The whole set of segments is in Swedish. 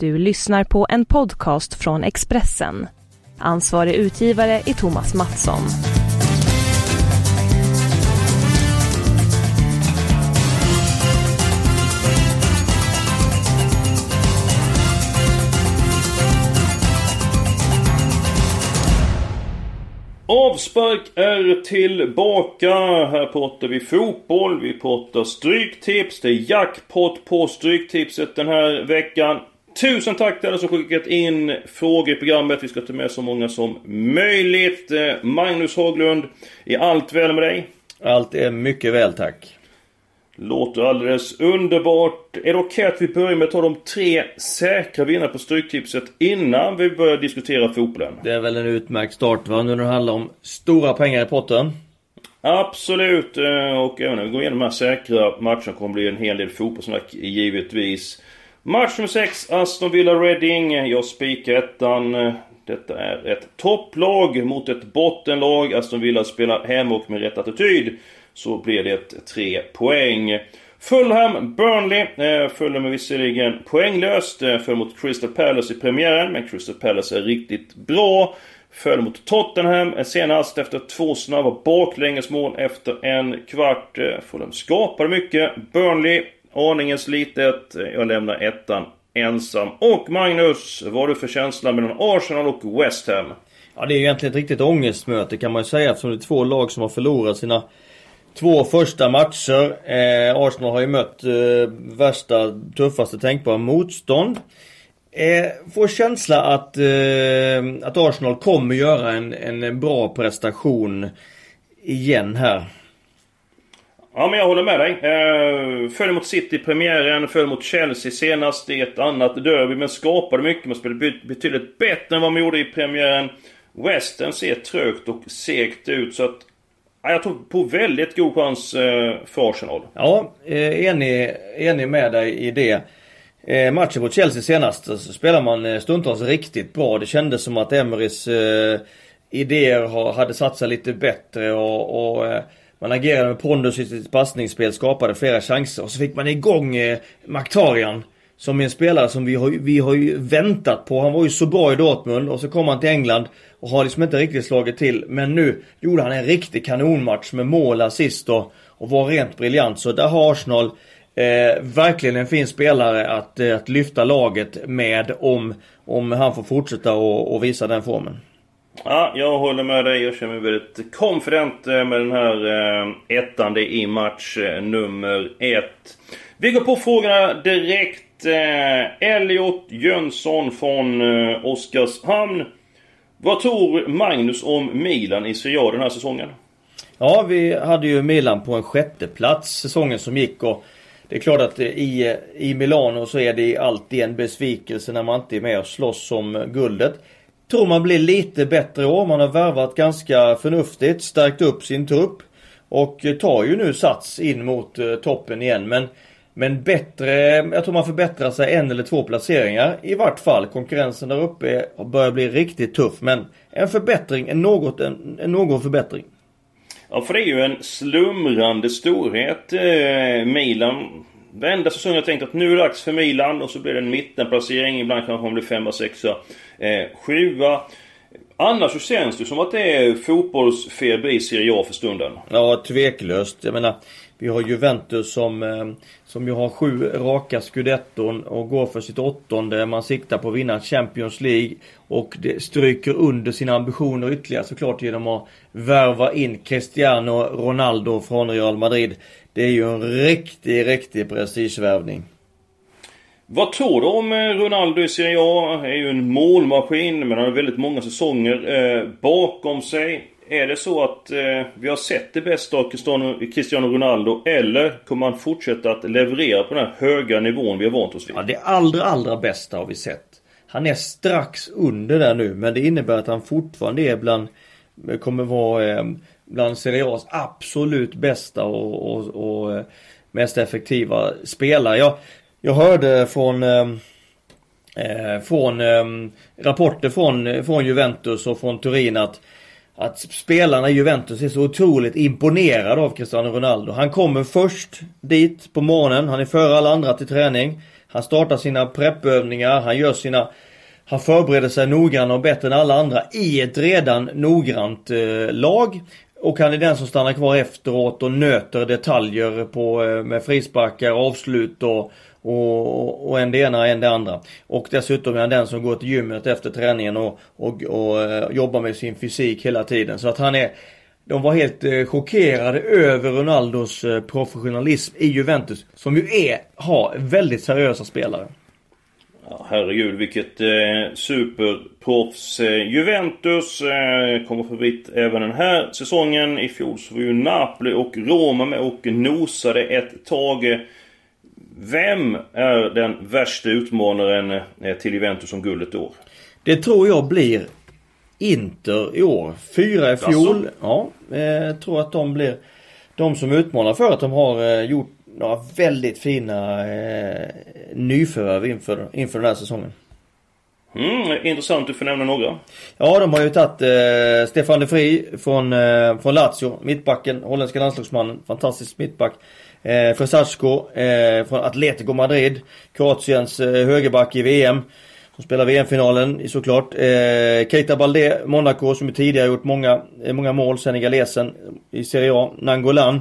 Du lyssnar på en podcast från Expressen. Ansvarig utgivare är Thomas Mattsson. Avspark är tillbaka. Här pratar vi fotboll, vi pratar stryktips. Det är jackpot på stryktipset den här veckan. Tusen tack till alla som skickat in frågor i programmet. Vi ska ta med så många som möjligt. Eh, Magnus Haglund, är allt väl med dig? Allt är mycket väl tack. Låter alldeles underbart. Är det okej att vi börjar med att ta de tre säkra vinnarna på Stryktipset innan vi börjar diskutera fotbollen? Det är väl en utmärkt start va? Nu när det handlar om stora pengar i potten. Absolut. Eh, och även när vi går igenom de här säkra matcherna kommer det bli en hel del fotbollssnack givetvis. Match nummer 6, Aston Villa Reading. Jag spikar ettan. Detta är ett topplag mot ett bottenlag. Aston Villa spelar hem och med rätt attityd så blir det 3 poäng. Fulham, Burnley. Eh, Fulham är visserligen poänglöst. Eh, Föll mot Crystal Palace i premiären. Men Crystal Palace är riktigt bra. Föll mot Tottenham eh, senast efter två snabba baklängesmål efter en kvart. Fulham skapade mycket. Burnley aningen slitet. Jag lämnar ettan ensam. Och Magnus, vad har du för känsla mellan Arsenal och West Ham? Ja det är egentligen ett riktigt ångestmöte kan man ju säga eftersom det är två lag som har förlorat sina två första matcher. Eh, Arsenal har ju mött eh, värsta, tuffaste tänkbara motstånd. Eh, får känsla att, eh, att Arsenal kommer göra en, en bra prestation igen här. Ja men jag håller med dig. Eh, föll mot City i premiären, föll mot Chelsea senast i ett annat derby. Men skapade mycket. Man spelade betydligt bättre än vad man gjorde i premiären. Western ser trögt och segt ut så att... Ja, jag tror på väldigt god chans eh, för Arsenal. Ja, eh, enig, enig med dig i det. Eh, matchen mot Chelsea senast så spelade man eh, stundtals riktigt bra. Det kändes som att Emerys eh, idéer hade satt sig lite bättre och, och eh, man agerade med pondus i sitt passningsspel, skapade flera chanser och så fick man igång eh, Maktarian. Som är en spelare som vi har, vi har ju väntat på. Han var ju så bra i Dortmund och så kom han till England och har liksom inte riktigt slagit till. Men nu gjorde han en riktig kanonmatch med mål, assist och, och var rent briljant. Så där har Arsenal eh, verkligen en fin spelare att, eh, att lyfta laget med om, om han får fortsätta och, och visa den formen. Ja, jag håller med dig. Jag känner mig väldigt confident eh, med den här eh, ettan. Det är i match eh, nummer ett. Vi går på frågorna direkt. Eh, Elliot Jönsson från eh, Oskarshamn. Vad tror Magnus om Milan i Serie A den här säsongen? Ja, vi hade ju Milan på en sjätte plats säsongen som gick och det är klart att i, i Milano så är det alltid en besvikelse när man inte är med och slåss om guldet. Tror man blir lite bättre i år. Man har värvat ganska förnuftigt, stärkt upp sin trupp. Och eh, tar ju nu sats in mot eh, toppen igen. Men, men bättre, jag tror man förbättrar sig en eller två placeringar. I vart fall. Konkurrensen där uppe börjar bli riktigt tuff. Men en förbättring, en något, en, en någon förbättring. Ja, för det är ju en slumrande storhet. Eh, Milan Varenda säsong har jag tänkt att nu är det dags för Milan och så blir det en mittenplacering. Ibland kanske man blir femma, sexa, eh, sjua. Annars så känns det som att det är fotbollsfeber i Serie A för stunden. Ja, tveklöst. Jag menar, vi har Juventus som, eh, som ju har sju raka scudetton och går för sitt åttonde. Man siktar på att vinna Champions League. Och det stryker under sina ambitioner ytterligare såklart genom att värva in Cristiano Ronaldo från Real Madrid. Det är ju en riktig, riktig prestigevärvning. Vad tror du om eh, Ronaldo i Serie A? Han är ju en målmaskin men han har väldigt många säsonger eh, bakom sig. Är det så att eh, vi har sett det bästa av Cristiano, Cristiano Ronaldo eller kommer han fortsätta att leverera på den här höga nivån vi har vant oss vid? Ja, det allra, allra bästa har vi sett. Han är strax under där nu men det innebär att han fortfarande är bland, kommer vara eh, bland Serie A's absolut bästa och, och, och eh, mest effektiva spelare. Jag, jag hörde från eh, eh från eh, rapporter från, eh, från Juventus och från Turin att att spelarna i Juventus är så otroligt imponerade av Cristiano Ronaldo. Han kommer först dit på morgonen, han är före alla andra till träning. Han startar sina preppövningar, han gör sina han förbereder sig noggrannare och bättre än alla andra i ett redan noggrant eh, lag. Och han är den som stannar kvar efteråt och nöter detaljer på, eh, med frisparkar, avslut och, och, och en det ena en det andra. Och dessutom är han den som går till gymmet efter träningen och, och, och eh, jobbar med sin fysik hela tiden. Så att han är de var helt eh, chockerade över Ronaldos eh, professionalism i Juventus. Som ju är, har väldigt seriösa spelare. Ja, herregud vilket eh, superproffs. Eh, Juventus eh, kommer förbi även den här säsongen. I fjol så var ju Napoli och Roma med och nosade ett tag. Vem är den värsta utmanaren eh, till Juventus om guldet i år? Det tror jag blir Inter i år. Fyra i fjol. Ja, jag eh, tror att de blir de som utmanar för att de har eh, gjort några väldigt fina eh, nyförvärv inför, inför den här säsongen. Mm, intressant, du får nämna några. Ja, de har ju tagit eh, Stefan de Vries från, eh, från Lazio, mittbacken, holländska landslagsmannen, fantastisk mittback. Eh, Fresacco eh, från Atletico Madrid, Kroatiens eh, högerback i VM. Som spelar VM-finalen såklart. Eh, Keita Balde, Monaco som tidigare gjort många, eh, många mål, senegalesen i Serie A. Nangolan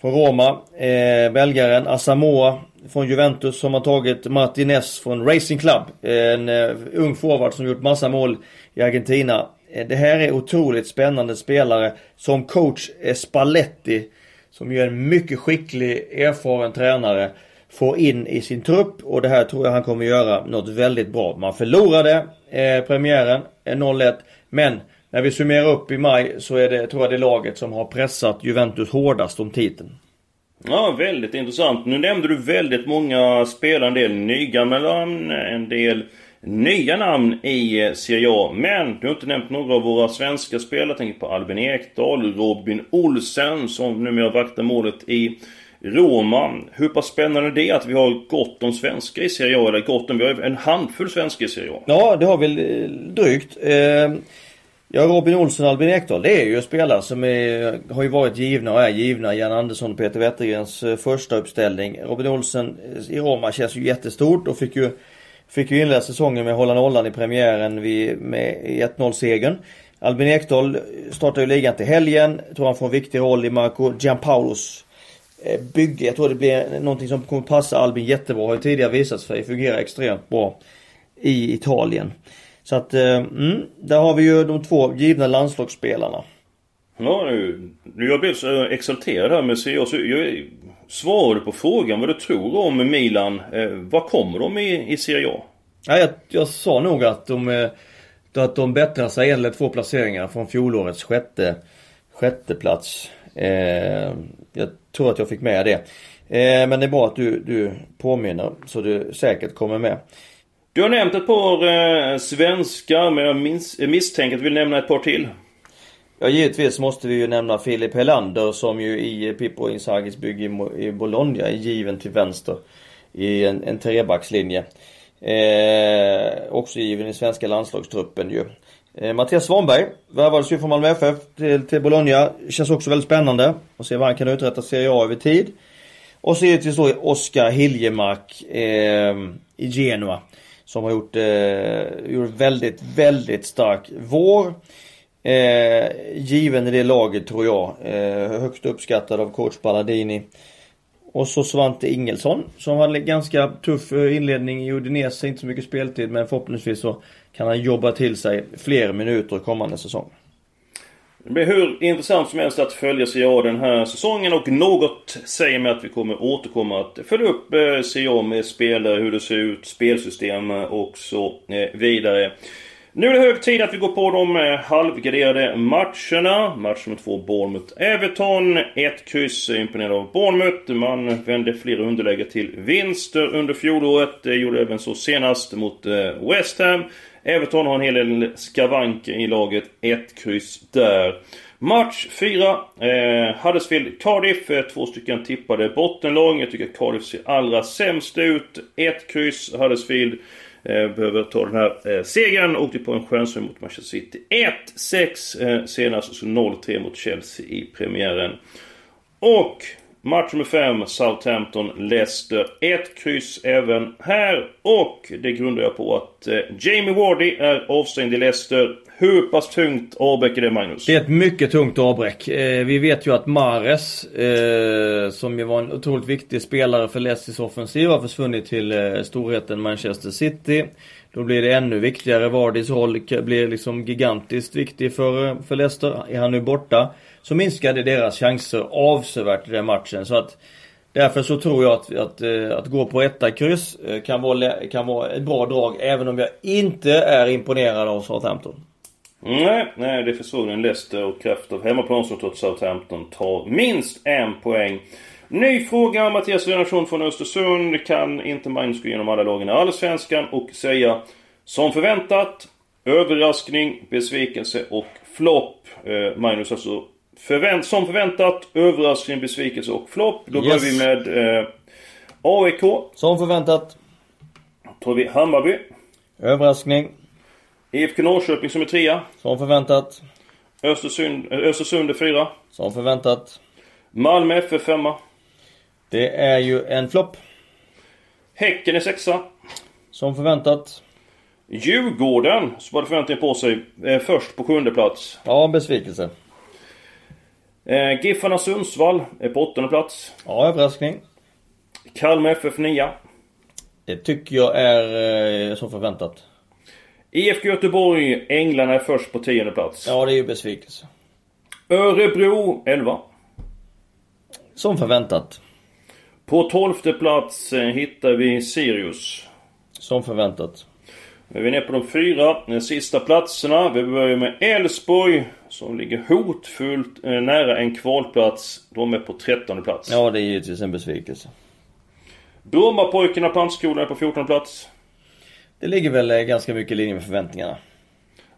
från Roma. Eh, belgaren Asamoa. från Juventus som har tagit Martinez från Racing Club. En eh, ung forward som gjort massa mål i Argentina. Eh, det här är otroligt spännande spelare som coach eh, Spalletti som ju är en mycket skicklig, erfaren tränare får in i sin trupp och det här tror jag han kommer göra något väldigt bra. Man förlorade eh, premiären eh, 0-1 men när vi summerar upp i maj så är det, tror jag det laget som har pressat Juventus hårdast om titeln. Ja, väldigt intressant. Nu nämnde du väldigt många spelare, en del nygamla namn, en del nya namn i eh, Serie A. Men du har inte nämnt några av våra svenska spelare. Jag tänker på Albin Ekdal, Robin Olsen som numera vaktar målet i Roma. Hur pass spännande det är att vi har gott om svenskar i Serie A, eller gott om, vi har en handfull svenskar i Serie A. Ja, det har vi eh, drygt. Eh, ja, Robin Olsson och Albin Ekdal, det är ju spelare som är, har ju varit givna och är givna. Jan Andersson och Peter Wettergrens första uppställning. Robin Olsen i Roma känns ju jättestort och fick ju Fick ju inleda säsongen med att hålla nollan i premiären vid, med 1-0 segern. Albin Ekdal startar ju ligan till helgen. Tror han får en viktig roll i Marco Gianpaulos eh, bygge. Jag tror det blir någonting som kommer passa Albin jättebra. Har ju tidigare visat sig fungera extremt bra i Italien. Så att, eh, mm, där har vi ju de två givna landslagsspelarna. Ja, nu, jag blev så exalterad här med CA. jag Svarade på frågan vad du tror om Milan. Eh, vad kommer de i, i Serie A? Ja, jag, jag sa nog att de, eh, att de bättrar sig en eller två placeringar från fjolårets sjätte, sjätte plats. Eh, jag tror att jag fick med det. Eh, men det är bra att du, du påminner så du säkert kommer med. Du har nämnt ett par eh, svenskar men jag minns, misstänker att du vill nämna ett par till. Ja givetvis måste vi ju nämna Filip Helander som ju i Pippo Inzagis bygge i Bologna är given till vänster. I en, en trebackslinje. Eh, också given i svenska landslagstruppen ju. Eh, Mattias Svanberg värvades ju från Malmö FF till, till Bologna. Känns också väldigt spännande att se vad han kan uträtta Serie A över tid. Och så givetvis då Oskar Hiljemark eh, i Genua. Som har gjort, eh, gjort väldigt, väldigt stark vår. Eh, given i det laget tror jag. Eh, högst uppskattad av coach Balladini. Och så Svante Ingelsson som hade en ganska tuff eh, inledning i Udinese, inte så mycket speltid men förhoppningsvis så kan han jobba till sig fler minuter kommande säsong. Det blir hur intressant som helst att följa CA den här säsongen och något säger mig att vi kommer återkomma att följa upp eh, CA med spelare, hur det ser ut, spelsystem och så eh, vidare. Nu är det hög tid att vi går på de eh, halvgraderade matcherna. Match nummer två, Bournemouth-Everton. Ett kryss imponerad av Bournemouth. Man vände flera underläge till vinster under fjolåret. Det gjorde även så senast mot eh, West Ham. Everton har en hel del skavanker i laget. Ett kryss där. Match 4. Eh, Huddersfield Cardiff. Eh, två stycken tippade bottenlag. Jag tycker Cardiff ser allra sämst ut. Ett kryss Huddersfield. Eh, behöver ta den här eh, segern. Åkte på en stjärnsum mot Manchester City. 1-6 eh, senast, så 0-3 mot Chelsea i premiären. Och Match nummer 5, Southampton-Leicester. Ett kryss även här. Och det grundar jag på att eh, Jamie Wardy är avstängd i Leicester. Hur pass tungt avbräck är det Magnus? Det är ett mycket tungt avbräck. Eh, vi vet ju att Mares, eh, som ju var en otroligt viktig spelare för Leicesters offensiv, har försvunnit till eh, storheten Manchester City. Då blir det ännu viktigare. Vardis roll blir liksom gigantiskt viktig för, för Leicester. Är han nu borta så minskade deras chanser avsevärt i den matchen. Så att Därför så tror jag att, att, eh, att gå på etta kryss eh, kan vara, kan vara ett bra drag även om jag inte är imponerad av Southampton. Nej, nej det är en Leicester och kraft av hemmaplan som trots Southampton tar minst en poäng. Ny fråga, Mattias Renation från Östersund. Kan inte Magnus gå igenom alla lagen i Allsvenskan och säga som förväntat, överraskning, besvikelse och flopp. Eh, Magnus alltså förvänt, som förväntat, överraskning, besvikelse och flopp. Då yes. börjar vi med eh, AIK. Som förväntat. Tar vi Hammarby. Överraskning. IFK Norrköping som är trea. Som förväntat. Östersund, eh, Östersund är fyra. Som förväntat. Malmö FF femma. Det är ju en flopp. Häcken är sexa. Som förväntat. Djurgården, som hade förväntningar på sig, är först på sjunde plats. Ja, besvikelse. Eh, Giffarna Sundsvall är på åttonde plats. Ja, överraskning. Kalmar FF nia. Det tycker jag är eh, som förväntat. IFK Göteborg, Änglarna är först på tionde plats. Ja, det är ju besvikelse. Örebro 11. Som förväntat. På tolfte plats eh, hittar vi Sirius. Som förväntat. Nu är vi nere på de fyra de sista platserna. Vi börjar med Elfsborg som ligger hotfullt eh, nära en kvalplats. De är på trettonde plats. Ja, det är givetvis en besvikelse. Brommapojkarna Plantskolan är på fjortonde plats. Det ligger väl eh, ganska mycket i linje med förväntningarna.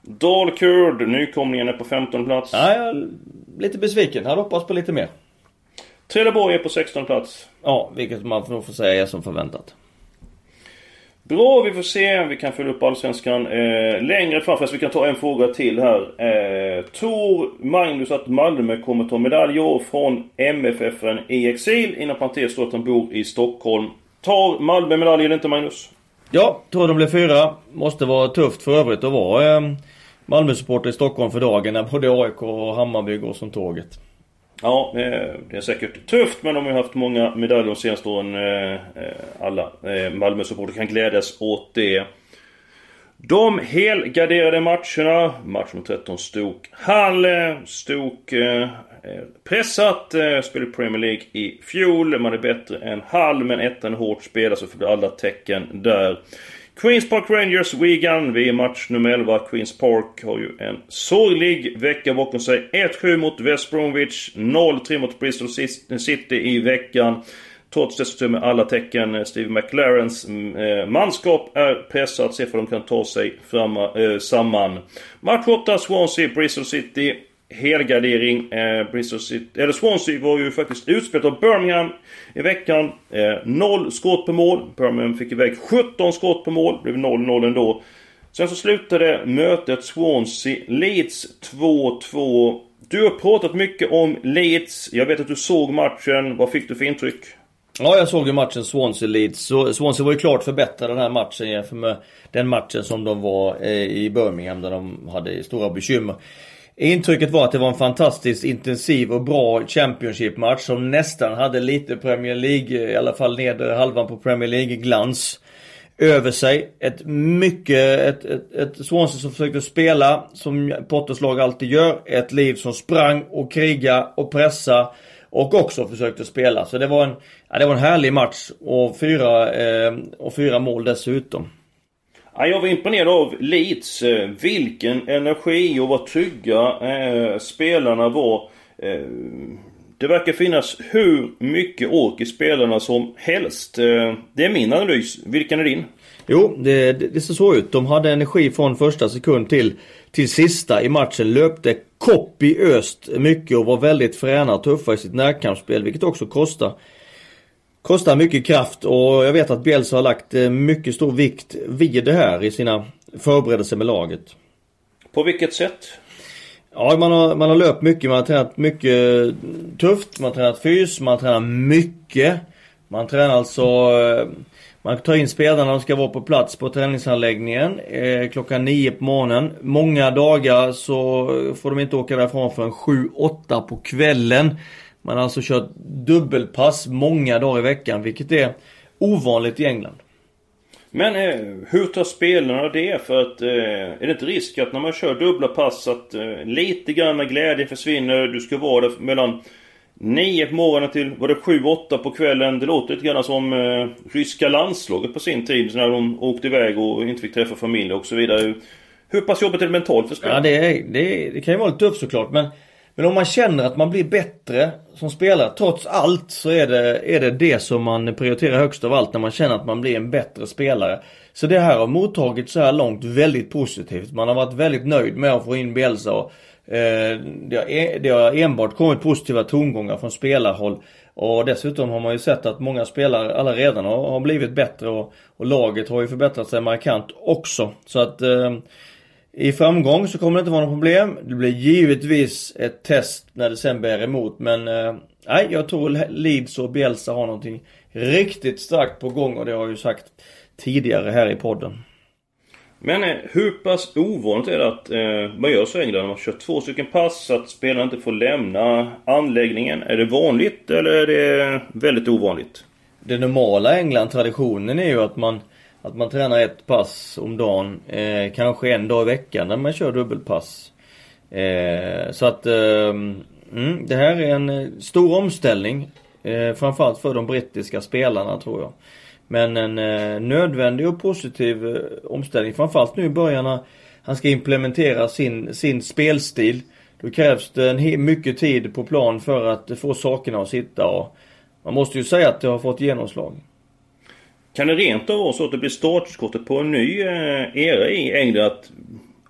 Dalkurd, nykomlingen är på 15 plats. Ja, jag är lite besviken. Hade hoppats på lite mer. Trelleborg är på 16 plats. Ja, vilket man nog får säga är som förväntat. Bra, vi får se. Vi kan följa upp Allsvenskan eh, längre fram. Fast vi kan ta en fråga till här. Eh, tror Magnus att Malmö kommer ta medaljer från MFFen i exil? Inom parentes står att han bor i Stockholm. Tar Malmö medalj eller inte Magnus? Ja, tror de blir fyra. Måste vara tufft för övrigt att vara eh, Malmö-supporter i Stockholm för dagen när både AIK och Hammarby går som tåget. Ja, eh, det är säkert tufft men de har ju haft många medaljer de senaste åren. Eh, eh, alla Malmösupporter kan glädjas åt det. De helgarderade matcherna. Match mot 13 Stok Hall. Stok pressat. Spelade Premier League i fjol. Man är bättre än Hall men ettan hårt spelad så får alla tecken där. Queens Park Rangers Wigan. Vi är match nummer 11. Queens Park har ju en sorglig vecka bakom sig. 1-7 mot West Bromwich. 0-3 mot Bristol City i veckan. Trots dessutom med alla tecken eh, Steve McLarens mm, eh, manskap är pressat. Se för de kan ta sig fram, eh, samman. Match 8 Swansea Bristol City helgardering. Eh, Bristol City, eller Swansea var ju faktiskt utspelat av Birmingham i veckan. Eh, noll skott på mål. Birmingham fick iväg 17 skott på mål. Blev 0-0 ändå. Sen så slutade mötet Swansea-Leeds 2-2. Du har pratat mycket om Leeds. Jag vet att du såg matchen. Vad fick du för intryck? Ja, jag såg ju matchen Swansea-Leeds. Swansea var ju klart förbättrade den här matchen jämfört med den matchen som de var eh, i Birmingham där de hade stora bekymmer. Intrycket var att det var en fantastiskt intensiv och bra Championship-match som nästan hade lite Premier League, i alla fall nedre halvan på Premier League-glans över sig. Ett mycket, ett, ett, ett Swansea som försökte spela som Potters lag alltid gör. Ett liv som sprang och kriga och pressa och också försökte spela. Så det var en, ja, det var en härlig match och fyra, eh, och fyra mål dessutom. Ja, jag var imponerad av Leeds. Eh, vilken energi och vad trygga eh, spelarna var. Eh, det verkar finnas hur mycket ork i spelarna som helst. Eh, det är min analys. Vilken är din? Jo, det, det, det ser så ut. De hade energi från första sekund till, till sista i matchen. Löpte kopiöst mycket och var väldigt fräna och tuffa i sitt närkampsspel, vilket också kostar. Kostar mycket kraft och jag vet att Bielsa har lagt eh, mycket stor vikt vid det här i sina förberedelser med laget. På vilket sätt? Ja, man har, man har löpt mycket, man har tränat mycket tufft, man har tränat fys, man har tränat mycket. Man tränar alltså eh, man tar in spelarna, de ska vara på plats på träningsanläggningen eh, klockan 9 på morgonen. Många dagar så får de inte åka därifrån förrän 7-8 på kvällen. Man har alltså kört dubbelpass många dagar i veckan, vilket är ovanligt i England. Men eh, hur tar spelarna det? För att eh, är det inte risk att när man kör dubbla pass att eh, lite grann glädje försvinner? Du ska vara där mellan 9 på morgonen till, var det 7-8 på kvällen? Det låter lite grann som eh, ryska landslaget på sin tid när de åkte iväg och inte fick träffa familj och så vidare. Hur pass jobbigt är det mentalt för spelarna? Ja, det, är, det, det kan ju vara lite tufft såklart men men om man känner att man blir bättre som spelare, trots allt, så är det, är det det som man prioriterar högst av allt när man känner att man blir en bättre spelare. Så det här har mottagits så här långt väldigt positivt. Man har varit väldigt nöjd med att få in Bielsa och eh, det, har, e-, det har enbart kommit positiva tongångar från spelarhåll. Och dessutom har man ju sett att många spelare alla redan har, har blivit bättre och, och, laget har ju förbättrat sig markant också. Så att eh, i framgång så kommer det inte vara något problem. Det blir givetvis ett test när det sen bär emot men eh, nej, jag tror Leeds och Bielsa har någonting riktigt starkt på gång och det har jag ju sagt tidigare här i podden. Men eh, hur pass ovanligt är det att eh, man gör så i England? Man kör två stycken pass, att spelarna inte får lämna anläggningen. Är det vanligt eller är det väldigt ovanligt? Det normala i England, traditionen är ju att man att man tränar ett pass om dagen, eh, kanske en dag i veckan när man kör dubbelpass. Eh, så att eh, mm, det här är en eh, stor omställning. Eh, framförallt för de brittiska spelarna tror jag. Men en eh, nödvändig och positiv eh, omställning. Framförallt nu i början när han ska implementera sin, sin spelstil. Då krävs det en mycket tid på plan för att få sakerna att sitta och man måste ju säga att det har fått genomslag. Kan det rent av vara så att det blir startskottet på en ny eh, era i England? Att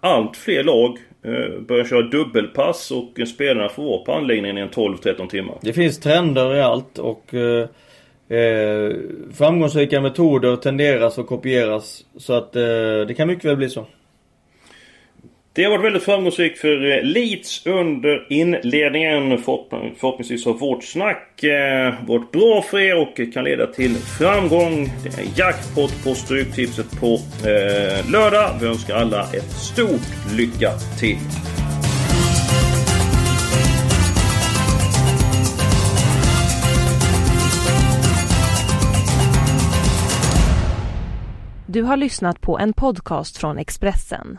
allt fler lag eh, börjar köra dubbelpass och spelarna får vara på anläggningen i en 12-13 timmar. Det finns trender i allt och eh, eh framgångsrika metoder tenderas att kopieras. Så att eh, det kan mycket väl bli så. Det har varit väldigt framgångsrikt för eh, Leeds under inledningen. Förhoppningsvis har vårt snack eh, varit bra för er och kan leda till framgång. Det är jackpot på Stryktipset på eh, lördag. Vi önskar alla ett stort lycka till. Du har lyssnat på en podcast från Expressen.